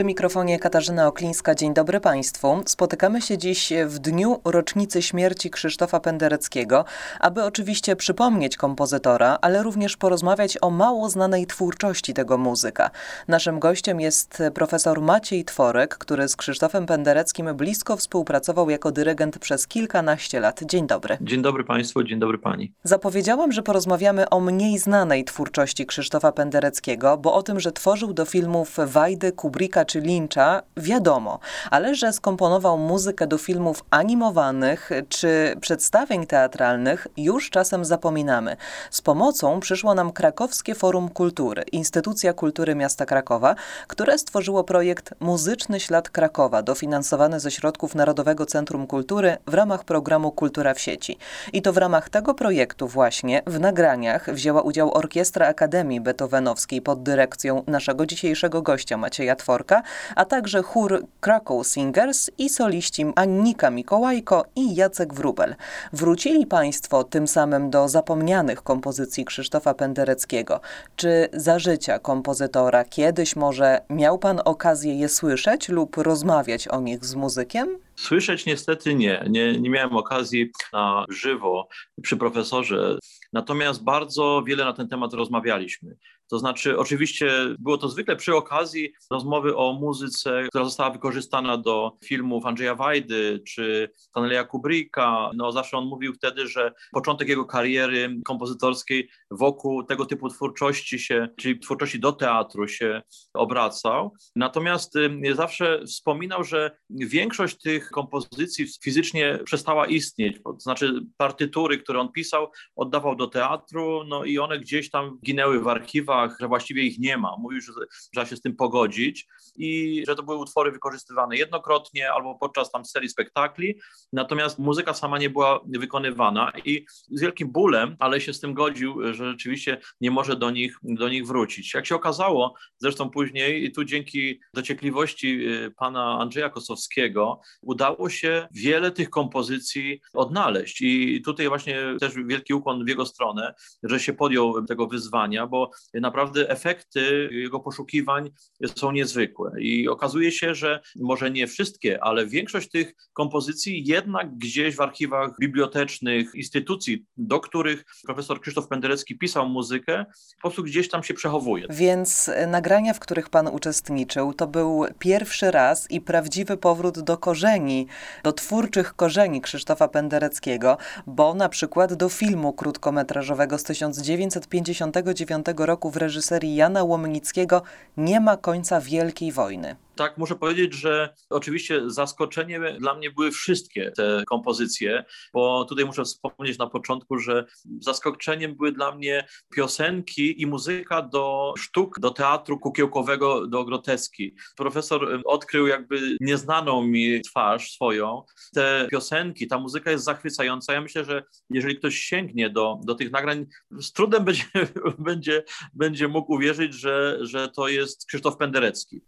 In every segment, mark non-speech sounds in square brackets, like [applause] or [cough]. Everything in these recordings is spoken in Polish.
Przy mikrofonie Katarzyna Oklińska. Dzień dobry Państwu. Spotykamy się dziś w dniu rocznicy śmierci Krzysztofa Pendereckiego, aby oczywiście przypomnieć kompozytora, ale również porozmawiać o mało znanej twórczości tego muzyka. Naszym gościem jest profesor Maciej Tworek, który z Krzysztofem Pendereckim blisko współpracował jako dyrygent przez kilkanaście lat. Dzień dobry. Dzień dobry Państwu, dzień dobry Pani. Zapowiedziałam, że porozmawiamy o mniej znanej twórczości Krzysztofa Pendereckiego, bo o tym, że tworzył do filmów Wajdy, Kubricka czy Lyncha, wiadomo, ale że skomponował muzykę do filmów animowanych czy przedstawień teatralnych, już czasem zapominamy. Z pomocą przyszło nam Krakowskie Forum Kultury, instytucja kultury miasta Krakowa, które stworzyło projekt Muzyczny Ślad Krakowa, dofinansowany ze środków Narodowego Centrum Kultury w ramach programu Kultura w sieci. I to w ramach tego projektu właśnie w nagraniach wzięła udział Orkiestra Akademii Beethovenowskiej pod dyrekcją naszego dzisiejszego gościa Macieja Tworka, a także chór Krakow Singers i soliści Annika Mikołajko i Jacek Wrubel. Wrócili Państwo tym samym do zapomnianych kompozycji Krzysztofa Pendereckiego. Czy za życia kompozytora kiedyś może miał Pan okazję je słyszeć lub rozmawiać o nich z muzykiem? Słyszeć niestety nie. nie. Nie miałem okazji na żywo przy profesorze, natomiast bardzo wiele na ten temat rozmawialiśmy. To znaczy, oczywiście było to zwykle przy okazji rozmowy o muzyce, która została wykorzystana do filmów Andrzeja Wajdy czy Stanleya Kubricka. No, zawsze on mówił wtedy, że początek jego kariery kompozytorskiej wokół tego typu twórczości się, czyli twórczości do teatru się obracał. Natomiast zawsze wspominał, że większość tych kompozycji fizycznie przestała istnieć. To znaczy, partytury, które on pisał, oddawał do teatru, no i one gdzieś tam ginęły w archiwach że właściwie ich nie ma. Mówił, że trzeba się z tym pogodzić i że to były utwory wykorzystywane jednokrotnie albo podczas tam serii spektakli, natomiast muzyka sama nie była wykonywana i z wielkim bólem, ale się z tym godził, że rzeczywiście nie może do nich, do nich wrócić. Jak się okazało, zresztą później, i tu dzięki dociekliwości y, pana Andrzeja Kosowskiego, udało się wiele tych kompozycji odnaleźć. I tutaj właśnie też wielki ukłon w jego stronę, że się podjął tego wyzwania, bo na naprawdę efekty jego poszukiwań są niezwykłe. I okazuje się, że może nie wszystkie, ale większość tych kompozycji jednak gdzieś w archiwach bibliotecznych, instytucji, do których profesor Krzysztof Penderecki pisał muzykę, po prostu gdzieś tam się przechowuje. Więc nagrania, w których pan uczestniczył, to był pierwszy raz i prawdziwy powrót do korzeni, do twórczych korzeni Krzysztofa Pendereckiego, bo na przykład do filmu krótkometrażowego z 1959 roku w reżyserii Jana Łomnickiego nie ma końca Wielkiej Wojny tak muszę powiedzieć, że oczywiście zaskoczeniem dla mnie były wszystkie te kompozycje, bo tutaj muszę wspomnieć na początku, że zaskoczeniem były dla mnie piosenki i muzyka do sztuk, do teatru kukiełkowego, do groteski. Profesor odkrył jakby nieznaną mi twarz swoją. Te piosenki, ta muzyka jest zachwycająca. Ja myślę, że jeżeli ktoś sięgnie do, do tych nagrań, z trudem będzie, [laughs] będzie, będzie mógł uwierzyć, że, że to jest Krzysztof Penderecki.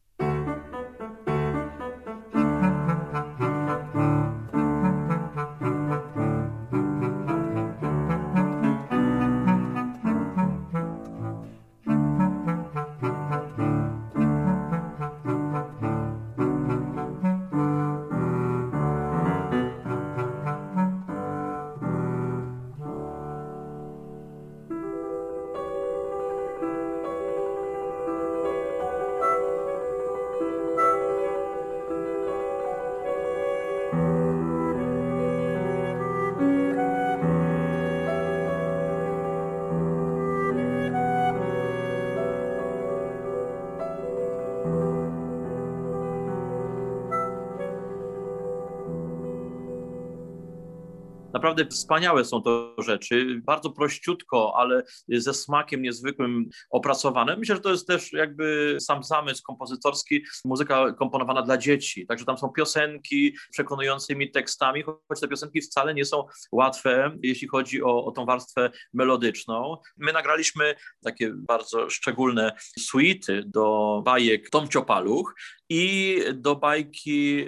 Naprawdę wspaniałe są to rzeczy, bardzo prościutko, ale ze smakiem niezwykłym opracowane. Myślę, że to jest też jakby sam zamysł kompozytorski, muzyka komponowana dla dzieci. Także tam są piosenki przekonującymi tekstami, choć te piosenki wcale nie są łatwe, jeśli chodzi o, o tą warstwę melodyczną. My nagraliśmy takie bardzo szczególne suity do bajek Tom Ciopaluch i do bajki...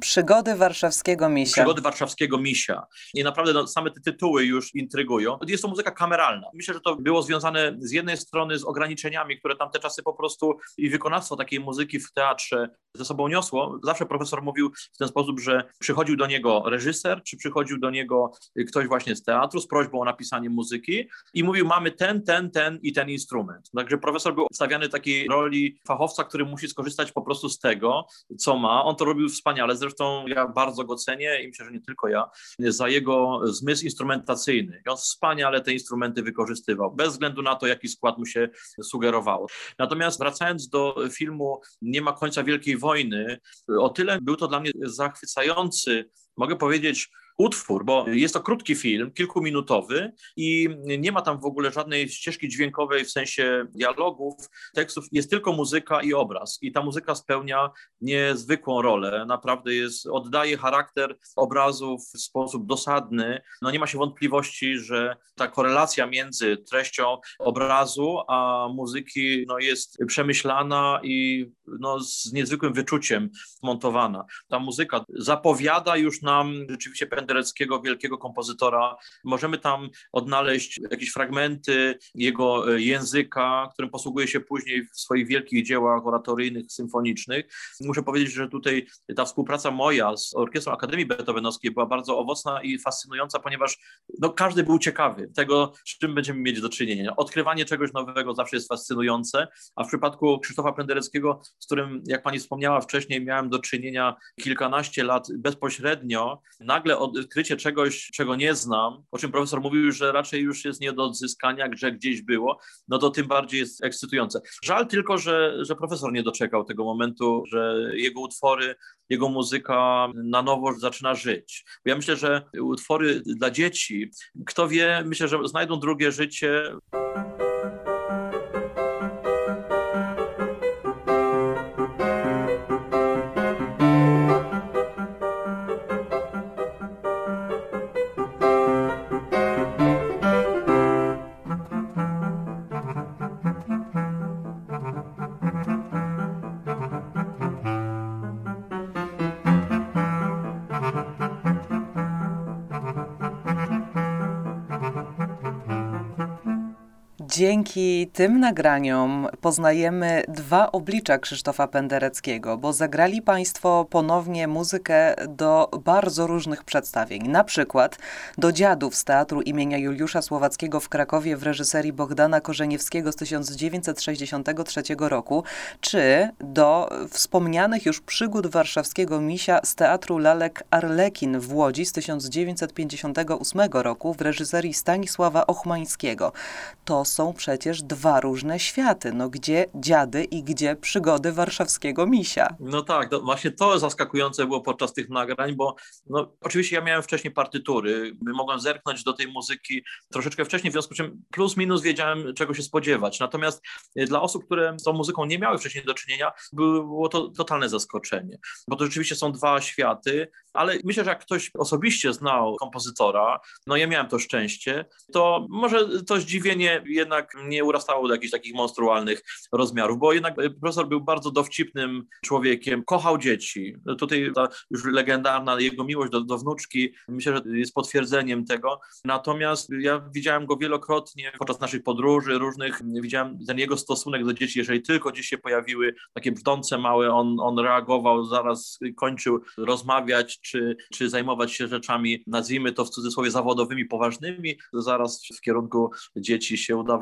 Przygody warszawskiego misia. Przygody warszawskiego misia. I naprawdę no, same te tytuły już intrygują. Jest to muzyka kameralna. Myślę, że to było związane z jednej strony z ograniczeniami, które tamte czasy po prostu i wykonawstwo takiej muzyki w teatrze ze sobą niosło. Zawsze profesor mówił w ten sposób, że przychodził do niego reżyser, czy przychodził do niego ktoś właśnie z teatru z prośbą o napisanie muzyki i mówił, mamy ten, ten, ten i ten instrument. Także profesor był stawiany takiej roli fachowca, który musi skorzystać po prostu z tego, co ma. On to robił wspaniale, zresztą ja bardzo go cenię i myślę, że nie tylko ja, za jego zmysł instrumentacyjny. I on wspaniale te instrumenty wykorzystywał, bez względu na to, jaki skład mu się sugerowało. Natomiast wracając do filmu Nie ma końca Wielkiej Wojny, o tyle był to dla mnie zachwycający, mogę powiedzieć, utwór, bo jest to krótki film, kilkuminutowy i nie ma tam w ogóle żadnej ścieżki dźwiękowej w sensie dialogów, tekstów, jest tylko muzyka i obraz. I ta muzyka spełnia niezwykłą rolę, naprawdę jest, oddaje charakter obrazów w sposób dosadny. No nie ma się wątpliwości, że ta korelacja między treścią obrazu a muzyki no, jest przemyślana i no, z niezwykłym wyczuciem montowana. Ta muzyka zapowiada już nam rzeczywiście Pendereckiego, wielkiego kompozytora. Możemy tam odnaleźć jakieś fragmenty jego e, języka, którym posługuje się później w swoich wielkich dziełach oratoryjnych, symfonicznych. Muszę powiedzieć, że tutaj ta współpraca moja z Orkiestrą Akademii Beethovenowskiej była bardzo owocna i fascynująca, ponieważ no, każdy był ciekawy tego, z czym będziemy mieć do czynienia. Odkrywanie czegoś nowego zawsze jest fascynujące, a w przypadku Krzysztofa Pendereckiego, z którym, jak pani wspomniała wcześniej, miałem do czynienia kilkanaście lat bezpośrednio, nagle odkrycie czegoś, czego nie znam, o czym profesor mówił, że raczej już jest nie do odzyskania, że gdzieś było, no to tym bardziej jest ekscytujące. Żal tylko, że, że profesor nie doczekał tego momentu, że jego utwory, jego muzyka na nowo zaczyna żyć. Ja myślę, że utwory dla dzieci, kto wie, myślę, że znajdą drugie życie. Dzięki tym nagraniom poznajemy dwa oblicza Krzysztofa Pendereckiego, bo zagrali Państwo ponownie muzykę do bardzo różnych przedstawień. Na przykład do Dziadów z Teatru imienia Juliusza Słowackiego w Krakowie w reżyserii Bogdana Korzeniewskiego z 1963 roku, czy do wspomnianych już przygód warszawskiego misia z Teatru Lalek Arlekin w Łodzi z 1958 roku w reżyserii Stanisława Ochmańskiego. To są przecież dwa różne światy. No gdzie dziady i gdzie przygody warszawskiego misia? No tak, to właśnie to zaskakujące było podczas tych nagrań, bo no, oczywiście ja miałem wcześniej partytury, mogłem zerknąć do tej muzyki troszeczkę wcześniej, w związku z czym plus minus wiedziałem czego się spodziewać. Natomiast y, dla osób, które z tą muzyką nie miały wcześniej do czynienia, było to totalne zaskoczenie, bo to rzeczywiście są dwa światy, ale myślę, że jak ktoś osobiście znał kompozytora, no ja miałem to szczęście, to może to zdziwienie jednak nie urastało do jakichś takich monstrualnych rozmiarów, bo jednak profesor był bardzo dowcipnym człowiekiem, kochał dzieci. Tutaj ta już legendarna jego miłość do, do wnuczki, myślę, że jest potwierdzeniem tego. Natomiast ja widziałem go wielokrotnie podczas naszych podróży różnych, widziałem ten jego stosunek do dzieci, jeżeli tylko gdzieś się pojawiły takie brzdące małe, on, on reagował, zaraz kończył rozmawiać, czy, czy zajmować się rzeczami, nazwijmy to w cudzysłowie zawodowymi, poważnymi, zaraz w kierunku dzieci się udawał.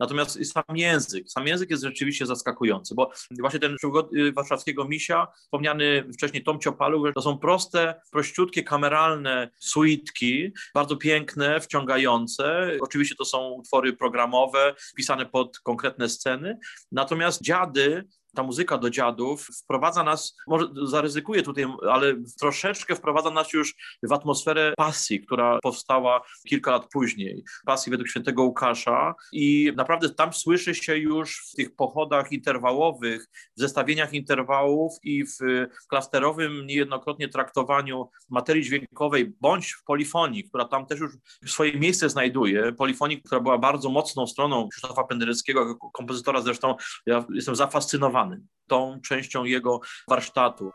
Natomiast sam język, sam język jest rzeczywiście zaskakujący, bo właśnie ten przygód y, warszawskiego misia, wspomniany wcześniej Tom Ciopalu, to są proste, prościutkie, kameralne suitki, bardzo piękne, wciągające. Oczywiście to są utwory programowe, pisane pod konkretne sceny. Natomiast dziady ta muzyka do dziadów wprowadza nas, może zaryzykuję tutaj, ale troszeczkę wprowadza nas już w atmosferę pasji, która powstała kilka lat później. Pasji według świętego Łukasza i naprawdę tam słyszy się już w tych pochodach interwałowych, w zestawieniach interwałów i w klasterowym niejednokrotnie traktowaniu materii dźwiękowej bądź w polifonii, która tam też już swoje miejsce znajduje. Polifonii, która była bardzo mocną stroną Krzysztofa Pendereckiego, kompozytora zresztą ja jestem zafascynowany tą częścią jego warsztatu.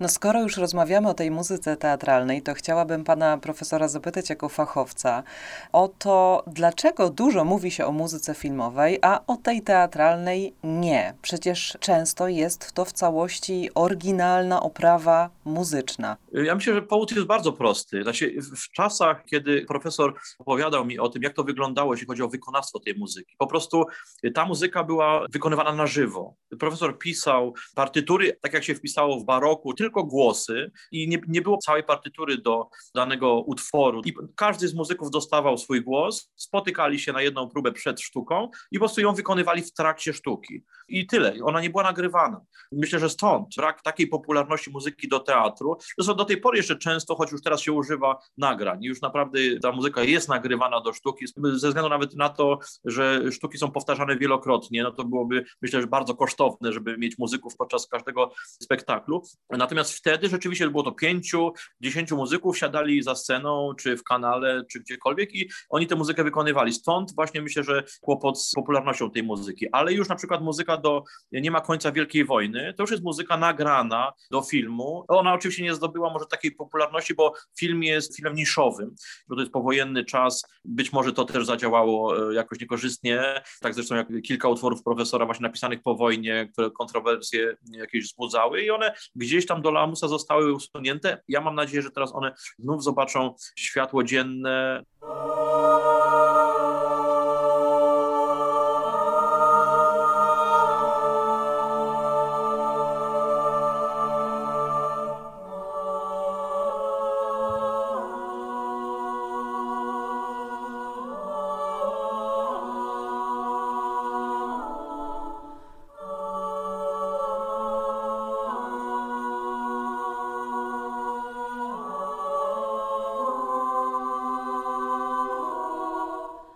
No skoro już rozmawiamy o tej muzyce teatralnej, to chciałabym pana profesora zapytać jako fachowca o to, dlaczego dużo mówi się o muzyce filmowej, a o tej teatralnej nie. Przecież często jest to w całości oryginalna oprawa muzyczna. Ja myślę, że powód jest bardzo prosty. Znaczy, w czasach, kiedy profesor opowiadał mi o tym, jak to wyglądało, jeśli chodzi o wykonawstwo tej muzyki, po prostu ta muzyka była wykonywana na żywo. Profesor pisał partytury, tak jak się wpisało w baroku, tylko tylko głosy i nie, nie było całej partytury do danego utworu. I każdy z muzyków dostawał swój głos, spotykali się na jedną próbę przed sztuką i po prostu ją wykonywali w trakcie sztuki. I tyle. Ona nie była nagrywana. Myślę, że stąd brak takiej popularności muzyki do teatru. Zresztą do tej pory jeszcze często, choć już teraz się używa nagrań. Już naprawdę ta muzyka jest nagrywana do sztuki, ze względu nawet na to, że sztuki są powtarzane wielokrotnie, no to byłoby myślę, że bardzo kosztowne, żeby mieć muzyków podczas każdego spektaklu. Natomiast Natomiast wtedy rzeczywiście było to pięciu, dziesięciu muzyków, siadali za sceną, czy w kanale, czy gdziekolwiek i oni tę muzykę wykonywali. Stąd właśnie myślę, że kłopot z popularnością tej muzyki. Ale już na przykład muzyka do Nie ma końca Wielkiej Wojny, to już jest muzyka nagrana do filmu. Ona oczywiście nie zdobyła może takiej popularności, bo film jest filmem niszowym, bo to jest powojenny czas. Być może to też zadziałało e, jakoś niekorzystnie. Tak zresztą jak kilka utworów profesora właśnie napisanych po wojnie, które kontrowersje jakieś wzbudzały i one gdzieś tam do do lamusa zostały usunięte. Ja mam nadzieję, że teraz one znów zobaczą światło dzienne.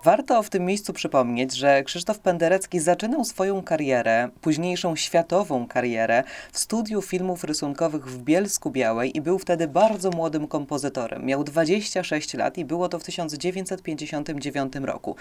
Warto w tym miejscu przypomnieć, że Krzysztof Penderecki zaczynał swoją karierę, późniejszą światową karierę, w studiu filmów rysunkowych w Bielsku Białej i był wtedy bardzo młodym kompozytorem. Miał 26 lat i było to w 1959 roku.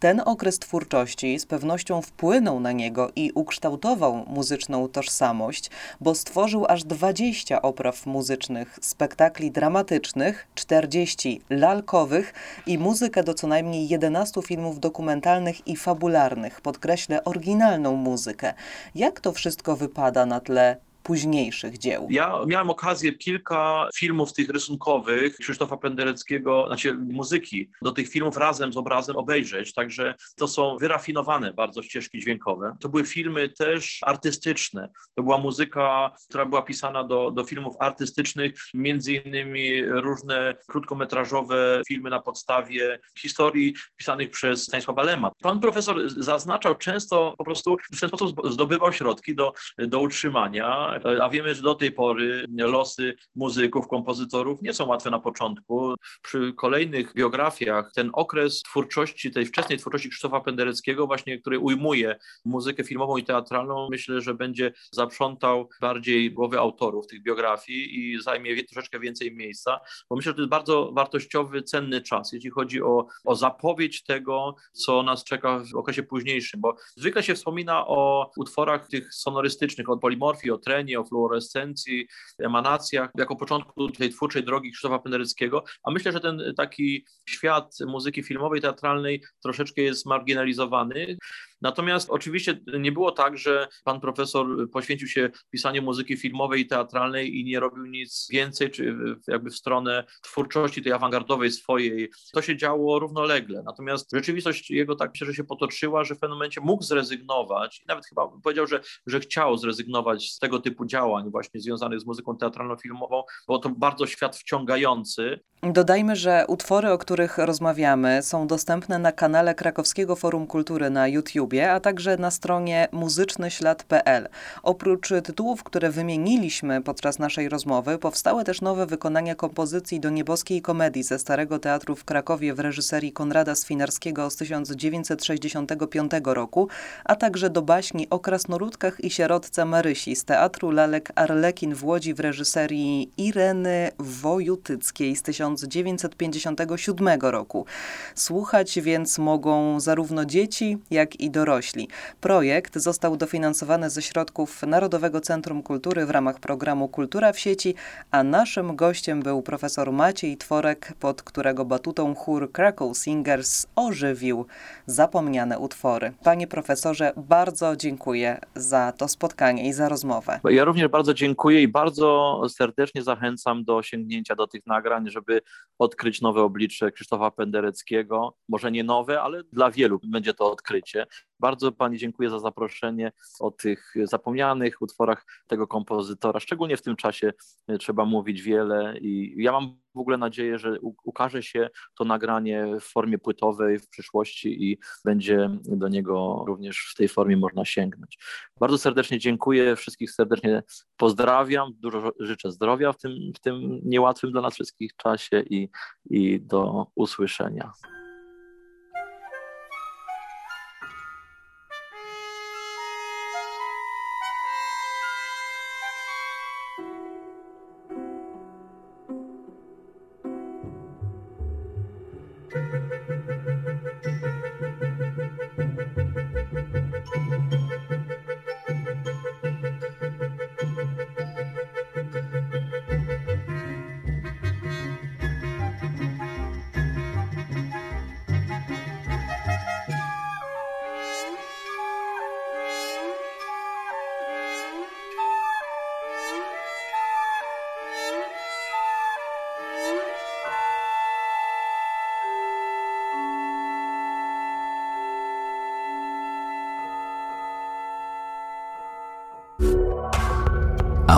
Ten okres twórczości z pewnością wpłynął na niego i ukształtował muzyczną tożsamość, bo stworzył aż 20 opraw muzycznych, spektakli dramatycznych, 40 lalkowych i muzykę do co najmniej 11 15 filmów dokumentalnych i fabularnych, podkreślę oryginalną muzykę. Jak to wszystko wypada na tle późniejszych dzieł. Ja miałem okazję kilka filmów tych rysunkowych Krzysztofa Pendereckiego, znaczy muzyki, do tych filmów razem z obrazem obejrzeć, także to są wyrafinowane bardzo ścieżki dźwiękowe. To były filmy też artystyczne. To była muzyka, która była pisana do, do filmów artystycznych, między innymi różne krótkometrażowe filmy na podstawie historii pisanych przez Stanisława Lema. Pan profesor zaznaczał często po prostu w ten sposób zdobywał środki do, do utrzymania a wiemy, że do tej pory losy muzyków, kompozytorów nie są łatwe na początku. Przy kolejnych biografiach ten okres twórczości, tej wczesnej twórczości Krzysztofa Pendereckiego, właśnie, który ujmuje muzykę filmową i teatralną, myślę, że będzie zaprzątał bardziej głowy autorów tych biografii i zajmie troszeczkę więcej miejsca, bo myślę, że to jest bardzo wartościowy, cenny czas, jeśli chodzi o, o zapowiedź tego, co nas czeka w okresie późniejszym, bo zwykle się wspomina o utworach tych sonorystycznych, o polimorfii, o trenie, o fluorescencji, emanacjach, jako początku tej twórczej drogi Krzysztofa Pendereckiego, a myślę, że ten taki świat muzyki filmowej, teatralnej troszeczkę jest marginalizowany. Natomiast oczywiście nie było tak, że pan profesor poświęcił się pisaniu muzyki filmowej i teatralnej i nie robił nic więcej, czy jakby w stronę twórczości tej awangardowej swojej. To się działo równolegle. Natomiast rzeczywistość jego tak się, że się potoczyła, że w pewnym momencie mógł zrezygnować. Nawet chyba powiedział, że, że chciał zrezygnować z tego typu działań właśnie związanych z muzyką teatralno-filmową, bo to bardzo świat wciągający. Dodajmy, że utwory, o których rozmawiamy, są dostępne na kanale Krakowskiego Forum Kultury na YouTubie, a także na stronie muzycznyślad.pl. Oprócz tytułów, które wymieniliśmy podczas naszej rozmowy, powstały też nowe wykonania kompozycji do nieboskiej komedii ze Starego Teatru w Krakowie w reżyserii Konrada Swinarskiego z 1965 roku, a także do baśni o krasnoludkach i sierotce Marysi z Teatru Lalek Arlekin w Łodzi w reżyserii Ireny Wojutyckiej z 1965 1957 roku. Słuchać więc mogą zarówno dzieci, jak i dorośli. Projekt został dofinansowany ze środków Narodowego Centrum Kultury w ramach programu Kultura w sieci, a naszym gościem był profesor Maciej Tworek, pod którego batutą chór Krakow Singers ożywił zapomniane utwory. Panie profesorze, bardzo dziękuję za to spotkanie i za rozmowę. Ja również bardzo dziękuję i bardzo serdecznie zachęcam do sięgnięcia do tych nagrań, żeby odkryć nowe oblicze Krzysztofa Pendereckiego. Może nie nowe, ale dla wielu będzie to odkrycie. Bardzo Pani dziękuję za zaproszenie o tych zapomnianych utworach tego kompozytora. Szczególnie w tym czasie e, trzeba mówić wiele i ja mam w ogóle nadzieję, że ukaże się to nagranie w formie płytowej w przyszłości i będzie do niego również w tej formie można sięgnąć. Bardzo serdecznie dziękuję, wszystkich serdecznie pozdrawiam, dużo życzę zdrowia w tym, w tym niełatwym dla nas wszystkich czasie i, i do usłyszenia.